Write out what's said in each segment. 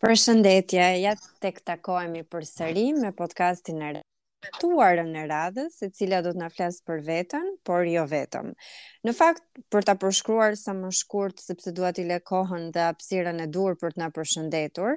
Përshëndetje, ja tek takohemi përsëri me podcastin e të ftuarën e radhës, e cila do të na flasë për veten, por jo vetëm. Në fakt, për ta përshkruar sa më shkurt, sepse dua t'i le kohën dhe hapësirën e duhur për të na përshëndetur,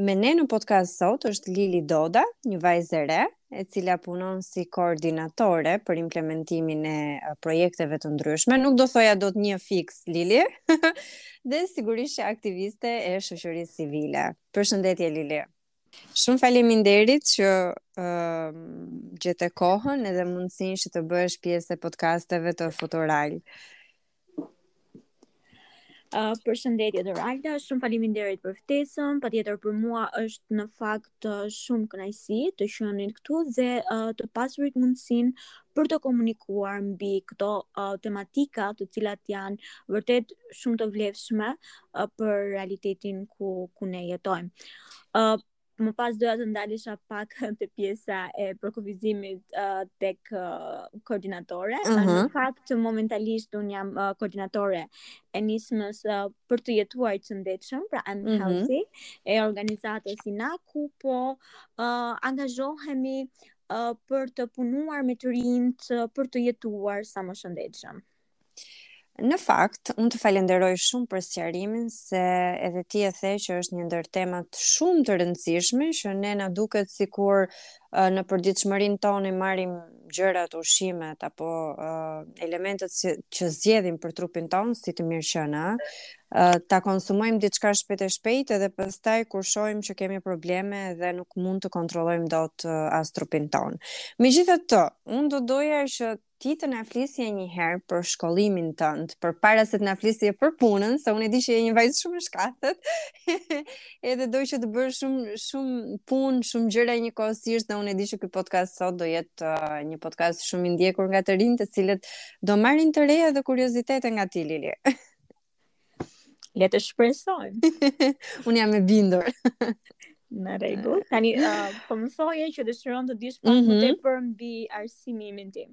me ne në podcast sot është Lili Doda, një vajzë e re, e cila punon si koordinatore për implementimin e projekteve të ndryshme. Nuk do thoja dot një fiks, Lili, dhe sigurisht që aktiviste e shoqërisë civile. Përshëndetje, Lili. Shumë faleminderit që uh, gjete kohën edhe mundësin që të bëhesh pjesë e podcasteve të Futural. Uh, përshëndetje Doralda, shumë faleminderit për ftesën, patjetër për mua është në fakt uh, shumë kënaqësi të qenit këtu dhe uh, të pasurit mundësin për të komunikuar mbi këto uh, tematika të cilat janë vërtet shumë të vlefshme uh, për realitetin ku, ku ne jetojmë. Uh, më pas doja të ndalesha pak te pjesa e përkufizimit uh, tek uh, koordinatore. Uh-huh. Në fakt momentalisht un jam uh, koordinatore e nismës uh, për të jetuar të shëndetshëm, pra I'm uh mhm. healthy, e organizatës INA ku po uh, angazhohemi uh, për të punuar me të rinjtë, për të jetuar sa më shëndetshëm. Në fakt, unë të falenderoj shumë për sqarimin se edhe ti e the që është një ndër temat shumë të rëndësishme që ne na duket sikur uh, në përditshmërinë tonë i marrim gjërat, ushqimet apo uh, elementët që, që zgjedhim për trupin tonë si të mirëqena, uh, ta konsumojmë diçka shpejt e shpejt edhe pastaj kur shohim që kemi probleme dhe nuk mund të kontrollojmë dot uh, as trupin tonë. Megjithatë, unë do doja që Ti të na flisje një herë për shkollimin tënd, përpara se të na flisje për punën, se unë e di që je një vajzë shumë e shkathët. Edhe do që të bësh shumë shumë punë, shumë gjëra njëkohësisht dhe unë e di që ky podcast sot do jetë uh, një podcast shumë i ndjekur nga të rinjtë, të cilët do marrin të reja dhe kuriozitete nga ti Lili. Le të shpresojmë. Unë jam e bindur. Në rregull. Tani uh, po më thoje që dëshiron të dish pak më tepër mbi arsimimin tim.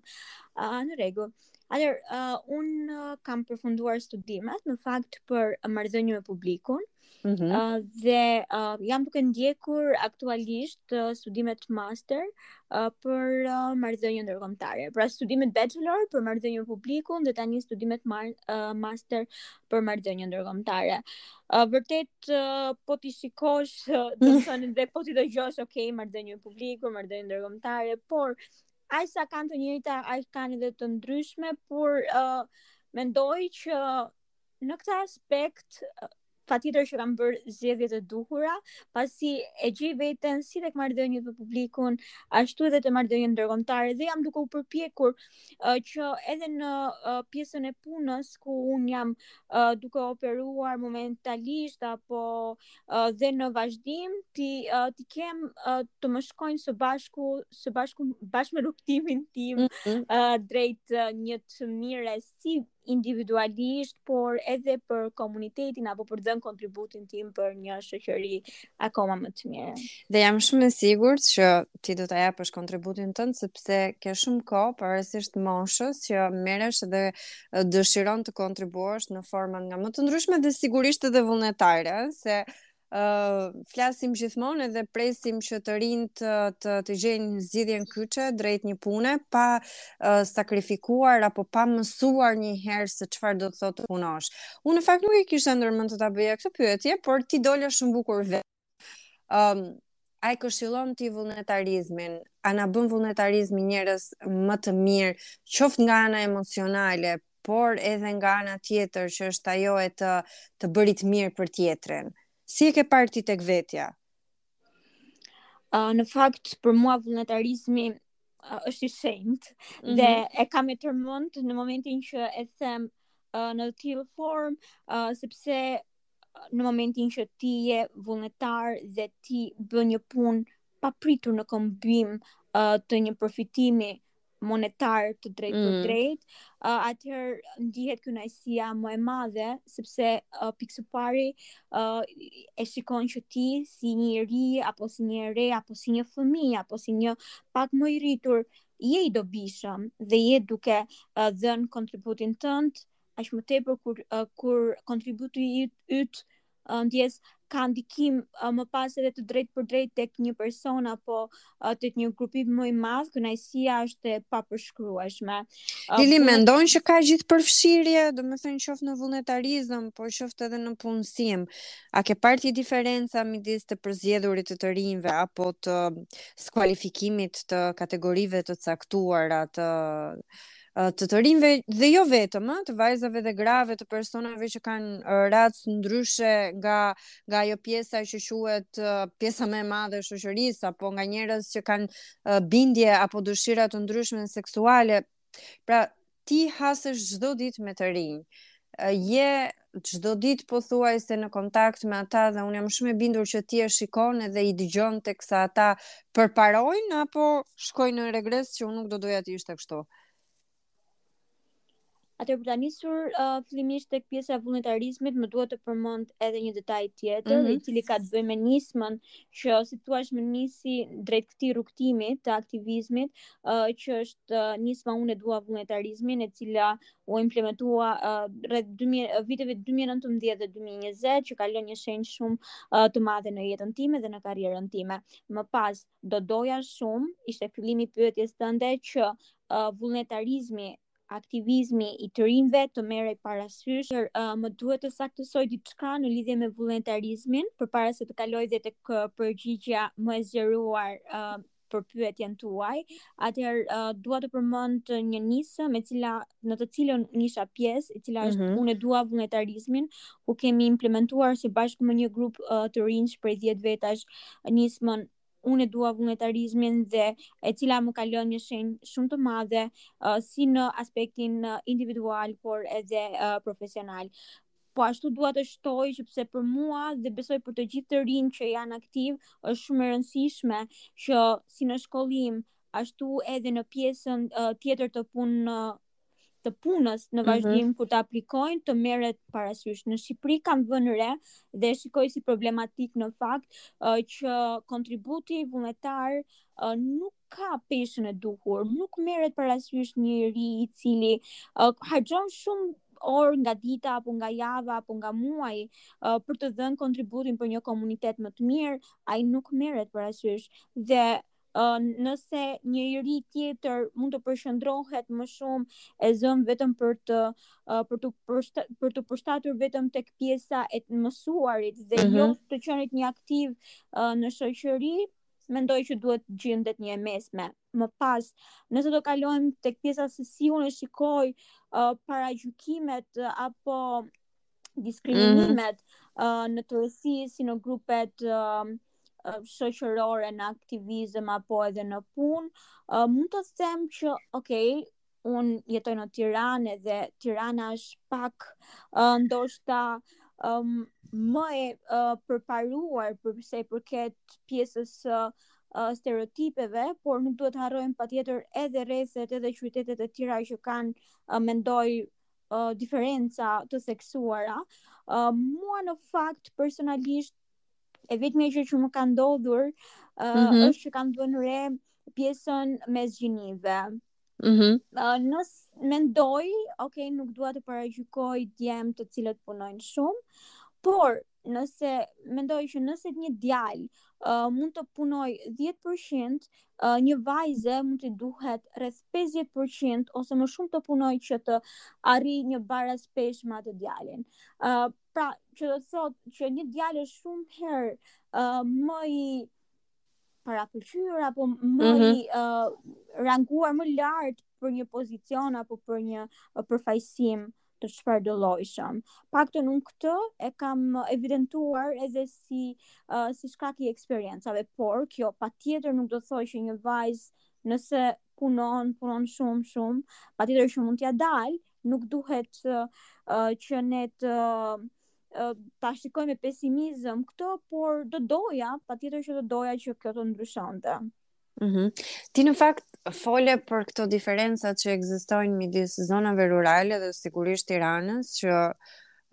Uh, në rregull. Atëherë, uh, un uh, kam përfunduar studimet në fakt për marrëdhënie me publikun. Mm-hmm. uh, dhe uh, jam duke ndjekur aktualisht uh, studimet master uh, për uh, marrëdhënie ndërkombëtare. Pra studimet bachelor për marrëdhënie publikun dhe tani studimet mar uh, master për marrëdhënie ndërkombëtare. Uh, vërtet uh, po t'i shikosh, uh, domethënë dhe po t'i dëgjosh, ok, marrëdhënie publiku, marrëdhënie ndërkombëtare, por aq sa kanë të njëjta, aq kanë edhe të ndryshme, por uh, mendoj që në këtë aspekt patjetër që kam bërë zgjedhjet e duhura, pasi e gjej veten si tek marrëdhëniet me publikun, ashtu edhe te marrëdhëniet ndërkombëtare dhe jam duke u përpjekur uh, që edhe në uh, pjesën e punës ku unë jam uh, duke operuar momentalisht apo uh, dhe në vazhdim t'i uh, t'i kem uh, të më shkojnë së bashku së bashku bashkë me rrugtimin tim mm -hmm. uh, drejt uh, një të mirë si individualisht, por edhe për komunitetin apo për të dhënë kontributin tim për një shoqëri akoma më të mirë. Dhe jam shumë e sigurt që ti do ta japësh kontributin tënd sepse ke shumë kohë pavarësisht moshës që merresh dhe dëshiron të kontribuosh në forma nga më të ndryshme dhe sigurisht edhe vullnetare, se flasim gjithmonë edhe presim që të rinjtë të, të, të gjejnë zgjidhjen kyçe drejt një pune pa uh, sakrifikuar apo pa mësuar një herë se çfarë do të thotë të punosh. Unë në fakt nuk e kisha ndërmend të ta bëja këtë pyetje, por ti dole shumë bukur vetë. Ëm um, a e këshillon ti vullnetarizmin, a na bën vullnetarizmi njerëz më të mirë, qoftë nga ana emocionale, por edhe nga ana tjetër që është ajo e të të bërit mirë për tjetrin. Si e ke parë ti tek vetja? Uh, në fakt për mua vullnetarizmi uh, është i shenjtë mm -hmm. dhe e kam me tërë mend në momentin që e them uh, në tillë formë uh, sepse në momentin që ti je vullnetar dhe ti bën një punë pa pritur në këmbim uh, të një përfitimi monetar të drejt mm. përdrejtë, uh, atëherë ndihet kënaqësia më e madhe sepse uh, pikë së pari uh, e shikon që ti si një i ri apo si një e re apo si një fëmijë apo si një pak më i rritur je i dobishëm dhe je duke uh, dhënë kontributin tënd aq më tepër kur uh, kur kontributi yt uh, ndjes ka ndikim uh, më pas edhe të drejtpërdrejtë tek një person apo uh, tek një grupim më i madh, kënaqësia është e papërshkrueshme. Uh, Lili punë... mendon që ka gjithëpërfshirje, domethënë qoftë në vullnetarizëm, po qoftë edhe në punësim. A ke parë ti diferenca midis të përzgjedhurit të të rinjve apo të skualifikimit të kategorive të caktuara të uh, të të rinjve dhe jo vetëm, të vajzave dhe grave, të personave që kanë racë ndryshe nga nga ajo pjesa që quhet pjesa më e madhe e shoqërisë apo nga njerëz që kanë bindje apo dëshira të ndryshme seksuale. Pra, ti hasesh çdo ditë me të rinj. Je çdo ditë pothuajse në kontakt me ata dhe unë jam shumë e bindur që ti e shikon edhe i dëgjon teksa ata përparojnë apo shkojnë në regres që unë nuk do doja të ishte kështu. Atëherë për ta nisur uh, fillimisht tek pjesa e vullnetarizmit, më duhet të përmend edhe një detaj tjetër, mm -hmm. i cili ka të bëjë me nismën që si thua më nisi drejt këtij rrugëtimi të aktivizmit, uh, që është uh, nisma unë e dua vullnetarizmin, e cila u implementua rreth viteve 2019 dhe 2020 që ka lënë një shenjë shumë të madhe në jetën time dhe në karrierën time. Më pas do doja shumë, ishte fillimi i pyetjes tënde që vullnetarizmi aktivizmi i të rinjve të merrej parasysh, uh, më duhet të saktësoj diçka në lidhje me vullnetarizmin, përpara se të kaloj dhe tek përgjigja më e zgjeruar uh, për pyetjen tuaj, atëherë uh, dua të përmend një nismë e cila në të cilën unë isha pjesë, e cila është mm -hmm. unë e dua vullnetarizmin, ku kemi implementuar së bashku me një grup uh, të rinjsh prej 10 vetash nismën unë e dua vullnetarizmin dhe e cila më ka lënë një shenjë shumë të madhe uh, si në aspektin uh, individual por edhe uh, profesional. Po ashtu dua të shtoj se pse për mua dhe besoj për të gjithë të rinjtë që janë aktivë, është shumë e rëndësishme që si në shkollim, ashtu edhe në pjesën uh, tjetër të punë të punës në mhm. vazhdim mm -hmm. kur të aplikojnë të merret parasysh. Në Shqipëri kam vënë re dhe e shikoj si problematikë në fakt uh, që kontributi vullnetar uh, nuk ka peshën e duhur, nuk merret parasysh një i ri i cili uh, harxhon shumë orë nga dita apo nga java apo nga muaji uh, për të dhënë kontributin për një komunitet më të mirë, ai nuk merret parasysh dhe uh, nëse një i ri tjetër mund të përqendrohet më shumë e zëmë vetëm për të uh, për të përshta, për t'u përshtatur vetëm tek pjesa e të mësuarit dhe mm -hmm. jo të qenit një aktiv uh, në shoqëri, mendoj që duhet të gjendet një e mesme. Më pas, nëse do kalojmë tek pjesa se si unë i shikoj uh, paragjykimet uh, apo diskriminimet mm -hmm. uh, në tërësi si në grupet uh, shoqërore në aktivizëm apo edhe në punë, uh, mund të them që, ok, unë jetoj në Tiranë dhe Tirana është pak uh, ndoshta um, më e uh, përparuar për sa i përket pjesës së uh, stereotipeve, por nuk duhet të harrojmë patjetër edhe rrethet edhe qytetet e tjera që kanë uh, mendoj uh, diferenca të theksuara. Uh, mua në fakt personalisht e vetmja gjë që më ka ndodhur uh, mm -hmm. është që kam vënë re pjesën mes gjinive. Mhm. Mm uh, mendoj, ok, nuk dua të paragjykoj djem të cilët punojnë shumë, por nëse mendoj që nëse një djalë uh, mund të punojë 10% uh, një vajze mund t'i duhet rreth 50% ose më shumë të punojë që të arrijë një baraspeshë me atë djalin. Uh, pra, që do të thotë që një djalë është shumë herë uh, më i parapëlqyer apo më mm -hmm. i uh, rankuar më lart për një pozicion apo për një uh, përfaqësim të çfarëdollojshëm. Paktën unë këtë e kam evidentuar edhe si, uh, si shkak i eksperiencave, por kjo patjetër nuk do të thotë që një vajzë nëse punon, punon shumë, shumë, patjetër që mund t'ia dalë, nuk duhet uh, që ne të uh, ta shikojmë me pesimizëm këtë, por do doja, patjetër që do doja që kjo të ndryshonte. Mm -hmm. Ti në fakt fole për këto diferencat që ekzistojnë midis zonave rurale dhe sigurisht Tiranës që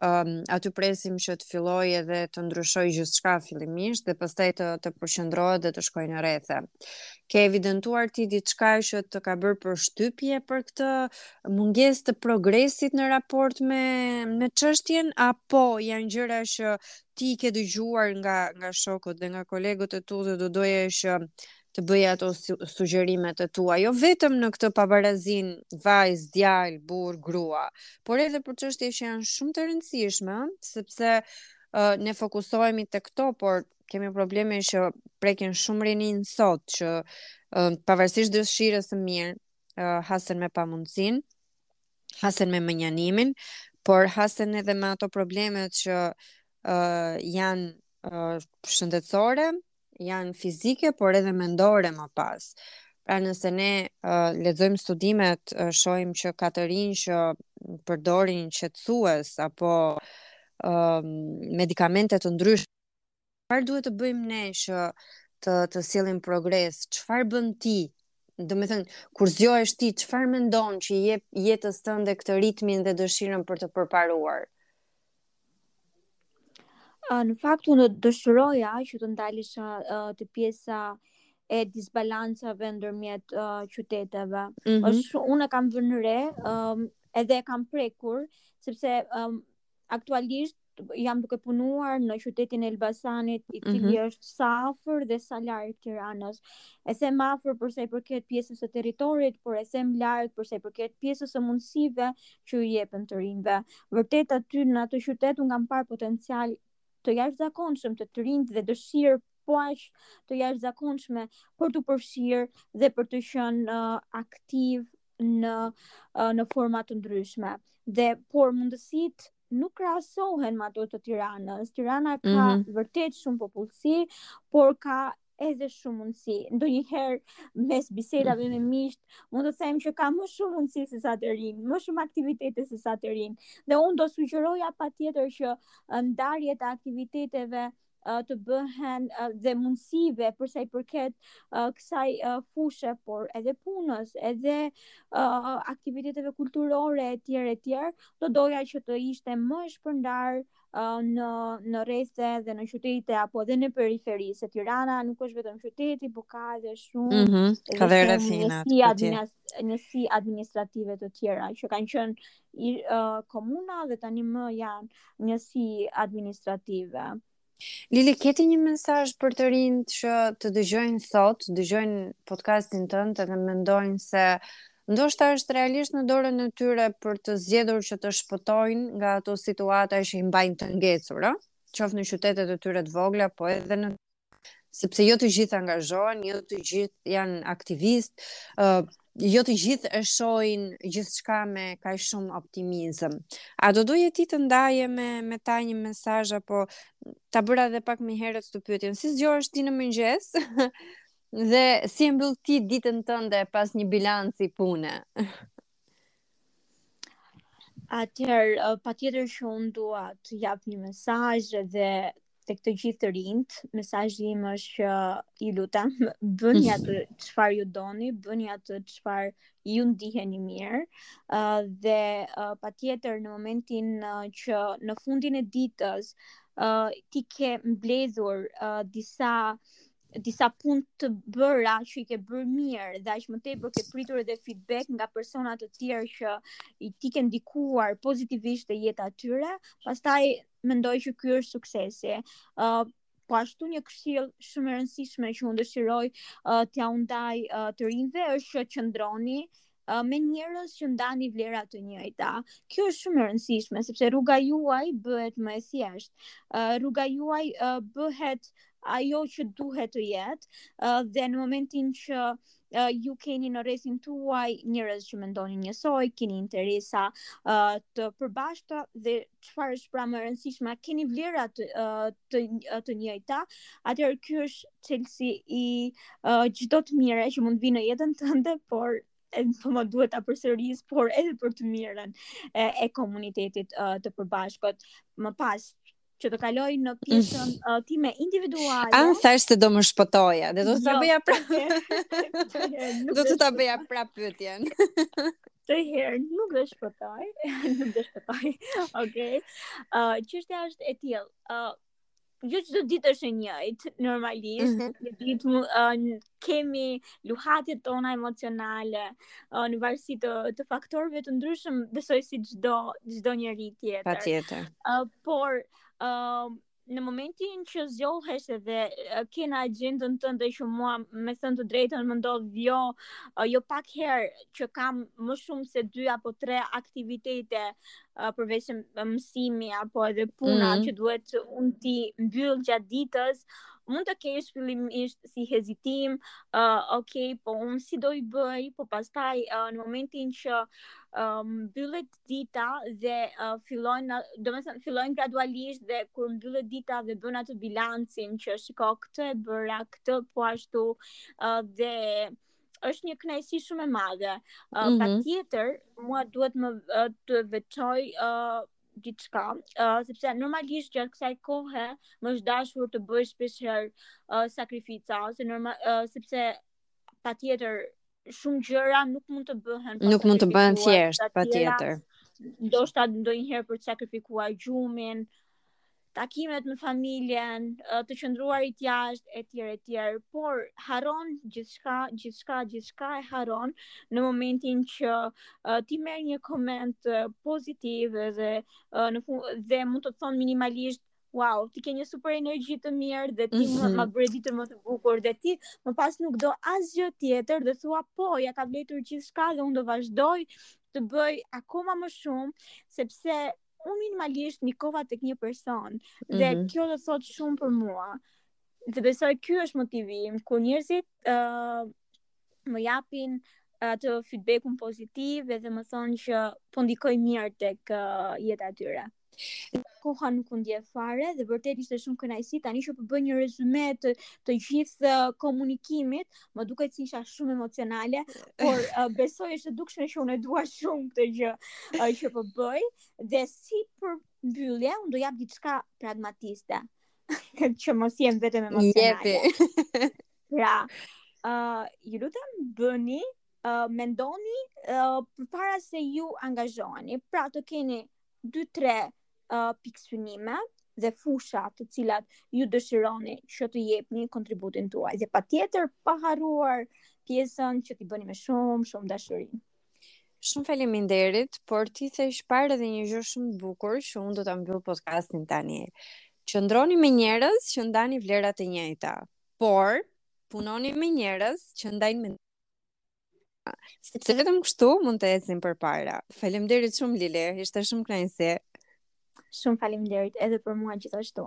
um, aty presim që të fillojë edhe të ndryshojë gjithçka fillimisht dhe pastaj të, të përqendrohet dhe të shkojë në rrethe. Ke evidentuar ti diçka që të ka bërë përshtypje për këtë mungesë të progresit në raport me me çështjen apo janë gjëra që ti ke dëgjuar nga nga shokët dhe nga kolegët e tu dhe do doje që të bëje ato sugjerimet e tua, jo vetëm në këtë pabarazinë vajzë, djalë, burrë, grua, por edhe për çështje që janë shumë të rëndësishme, sepse uh, ne fokusohemi te këto, por kemi probleme që prekin shumë rininë sot që uh, pavarësisht dëshirës së mirë, uh, hasen me pamundësinë, hasen me mënjanimin, por hasen edhe me ato problemet që uh, janë uh, shëndetësore, janë fizike, por edhe mendore më pas. Pra nëse ne uh, lexojmë studimet, uh, shohim që ka të rinj që përdorin qetësues apo uh, medikamente të ndryshme çfarë duhet të bëjmë ne që të të sjellim progres, çfarë bën ti? Domethënë, kur zgjohesh ti, çfarë mendon që i jep jetës tënde këtë ritmin dhe dëshirën për të përparuar? Uh, në fakt unë dëshiroja që të ndalesha uh, te pjesa e disbalancave ndërmjet uh, qyteteve. Mm -hmm. Është unë e kam vënë re, um, edhe e kam prekur sepse um, Aktualisht jam duke punuar në qytetin e Elbasanit, i cili mm -hmm. është sa afër dhe sa larg Tiranës. E them afër për sa i përket pjesës së territorit, por e them larg për sa i përket pjesës së mundësive që i jepen të rinjve. Vërtet aty në atë qytet un kam parë potencial të jashtëzakonshëm te të rinjtë dhe dëshirë po aq të jashtëzakonshme për t'u përfshirë dhe për të qenë uh, aktiv në në forma të ndryshme. Dhe por mundësitë nuk krahasohen me ato të Tiranës. Tirana ka mm -hmm. vërtet shumë popullsi, por ka edhe shumë mundësi. Ndonjëherë mes bisedave me miqt, mund të them që ka më shumë mundësi se sa të rinj, më shumë aktivitete se sa të rinj. Dhe unë do sugjeroja patjetër që ndarjet e aktiviteteve të bëhen dhe mundësive përsa i përket kësaj fushe, por edhe punës, edhe aktiviteteve kulturore e tjere e tjere, do doja që të ishte më e shpërndarë në në rrethe dhe në qytete apo edhe në periferi se Tirana nuk është vetëm qyteti, por ka edhe shumë mm -hmm, ka edhe rrethina të tjera, njësi administrative të tjera që kanë qenë i, uh, komuna dhe tanimë janë njësi administrative. Lili, ke ti një mesazh për të rinjtë që të dëgjojnë sot, dëgjojnë podcastin tënd edhe mendojnë se ndoshta është realisht në dorën e tyre për të zgjedhur që të shpëtojnë nga ato situata që i mbajnë të ngecur, ë? Qoftë në qytetet e tyre të vogla, po edhe në sepse jo të gjithë angazhohen, jo të gjithë janë aktivistë, uh, jo të gjithë e shohin gjithçka me kaq shumë optimizëm. A do doje ti të ndaje me me ta një mesazh apo ta bëra edhe pak më herët këtë pyetjen, si zgjohesh ti në mëngjes? dhe si e mbyll ti ditën tënde pas një bilanci pune? Atëherë, uh, patjetër që unë dua të jap një mesazh dhe tek të gjithë të rinjt, mesazhi im është që ju lutem, bëni atë çfarë ju doni, bëni atë çfarë ju ndiheni mirë. ë uh, dhe uh, patjetër në momentin uh, që në fundin e ditës ë uh, ti ke mbledhur uh, disa disa punë të bëra që i ke bërë mirë dhe aq më tepër ke pritur edhe feedback nga persona të tjerë që ti ke ndikuar pozitivisht te jeta e tyre, pastaj mendoj që ky është suksesi. ë uh, Po ashtu një këshillë shumë e rëndësishme që unë dëshiroj uh, t'jua ndaj uh, të rinjve është që qëndroni uh, me njerëz që ndani vlera të njëjta. Kjo është shumë e rëndësishme sepse rruga juaj bëhet më e thjeshtë. Uh, rruga juaj uh, bëhet ajo që duhet të jetë uh, dhe në momentin që uh, uh, ju keni në rrethin tuaj njerëz që mendoni njësoj, keni interesa uh, të përbashkëta dhe çfarë është pra më e rëndësishme, keni vlera të uh, të, uh, të njëjta, atëherë ky është çelësi i uh, çdo të mire që mund të vijë në jetën tënde, por edhe po më duhet ta përsëris, por edhe për të mirën e, e komunitetit uh, të përbashkët. Më pas që të kaloj në pjesën mm. uh, time individuale. A mos the se do më shpëtoja, dhe do të ta jo, bëja prapë. do të ta bëja prapë pyetjen. Atëherë nuk do shpëtoj, nuk do shpëtoj. Okej. Okay. Uh, çështja është e tillë. Uh, jo çdo ditë është e njëjtë, normalisht. Mm -hmm. Një ditë uh, kemi luhatjet tona emocionale uh, në varësi të, të faktorëve të ndryshëm, besoj si çdo çdo njeri tjetër. Patjetër. Uh, por uh, në momentin që zgjohesh dhe ke në agjendën tënde që mua me thënë të drejtën më ndodh jo jo pak herë që kam më shumë se 2 apo 3 aktivitete uh, përveç mësimi apo edhe puna mm -hmm. që duhet që unë t'i mbyll gjatë ditës, mund të kesh fillimisht si hezitim, uh, ok, po unë si do i bëj, po pastaj uh, në momentin që um, mbyllet dita dhe uh, fillojnë, do me thënë, fillojnë gradualisht dhe kur mbyllet dita dhe bën atë bilancin që shiko këtë e bëra, këtë po ashtu uh, dhe është një kënaqësi shumë e madhe. Uh, mm -hmm. Patjetër, mua duhet, më uh, të veçoj uh, diçka, uh, sepse normalisht gjatë kësaj kohe më është dashur të bëj shpesh herë uh, sakrifica, ose normal uh, sepse patjetër shumë gjëra nuk mund të bëhen. Nuk mund të bëhen thjesht, patjetër. Ndoshta ndonjëherë për të sakrifikuar gjumin, takimet me familjen, të qëndruarit jashtë e tjerë e tjerë, por harron gjithçka, gjithçka, gjithçka e harron në momentin që uh, ti merr një koment uh, pozitiv dhe uh, në fund dhe mund të të thonë minimalisht Wow, ti ke një super energji të mirë dhe ti mm -hmm. ma bëre ditën më të bukur dhe ti më pas nuk do asgjë tjetër dhe thua po, ia ka vlejtur gjithçka dhe unë do vazhdoj të bëj akoma më shumë sepse unë minimalisht ndikova tek një person dhe mm -hmm. kjo do thotë shumë për mua. Dhe besoj ky është motivi im kur njerëzit ë uh, më japin atë uh, feedbackun pozitiv dhe më thonë që po ndikoj mirë tek uh, jeta e tyre. Koha nuk u ndje fare dhe vërtet ishte shumë kënaqësi tani që po bëj një rezume të të gjithë uh, komunikimit, Më duket se isha shumë emocionale, por uh, besoj është e dukshme që unë e dua shumë këtë gjë uh, që po bëj dhe si për mbyllje unë do jap diçka pragmatiste. që mos jem vetëm emocionale. Jepi. pra, uh, ju lutem bëni uh, mendoni uh, para se ju angazhoheni, pra të keni 2-3 uh, pikësynime dhe fusha të cilat ju dëshironi që të jepni kontributin tuaj dhe patjetër pa harruar pjesën që t'i bëni me shumë shumë dashuri. Shumë faleminderit, por ti the më parë edhe një gjë shumë të bukur që unë do ta mbyll podcastin tani. Qëndroni me njerëz që ndani vlerat e njëjta, por punoni me njerëz që ndajnë me Se vetëm kështu mund të ecim përpara. Faleminderit shumë Lile, ishte shumë kënaqësi. Shumë faleminderit edhe për mua gjithashtu.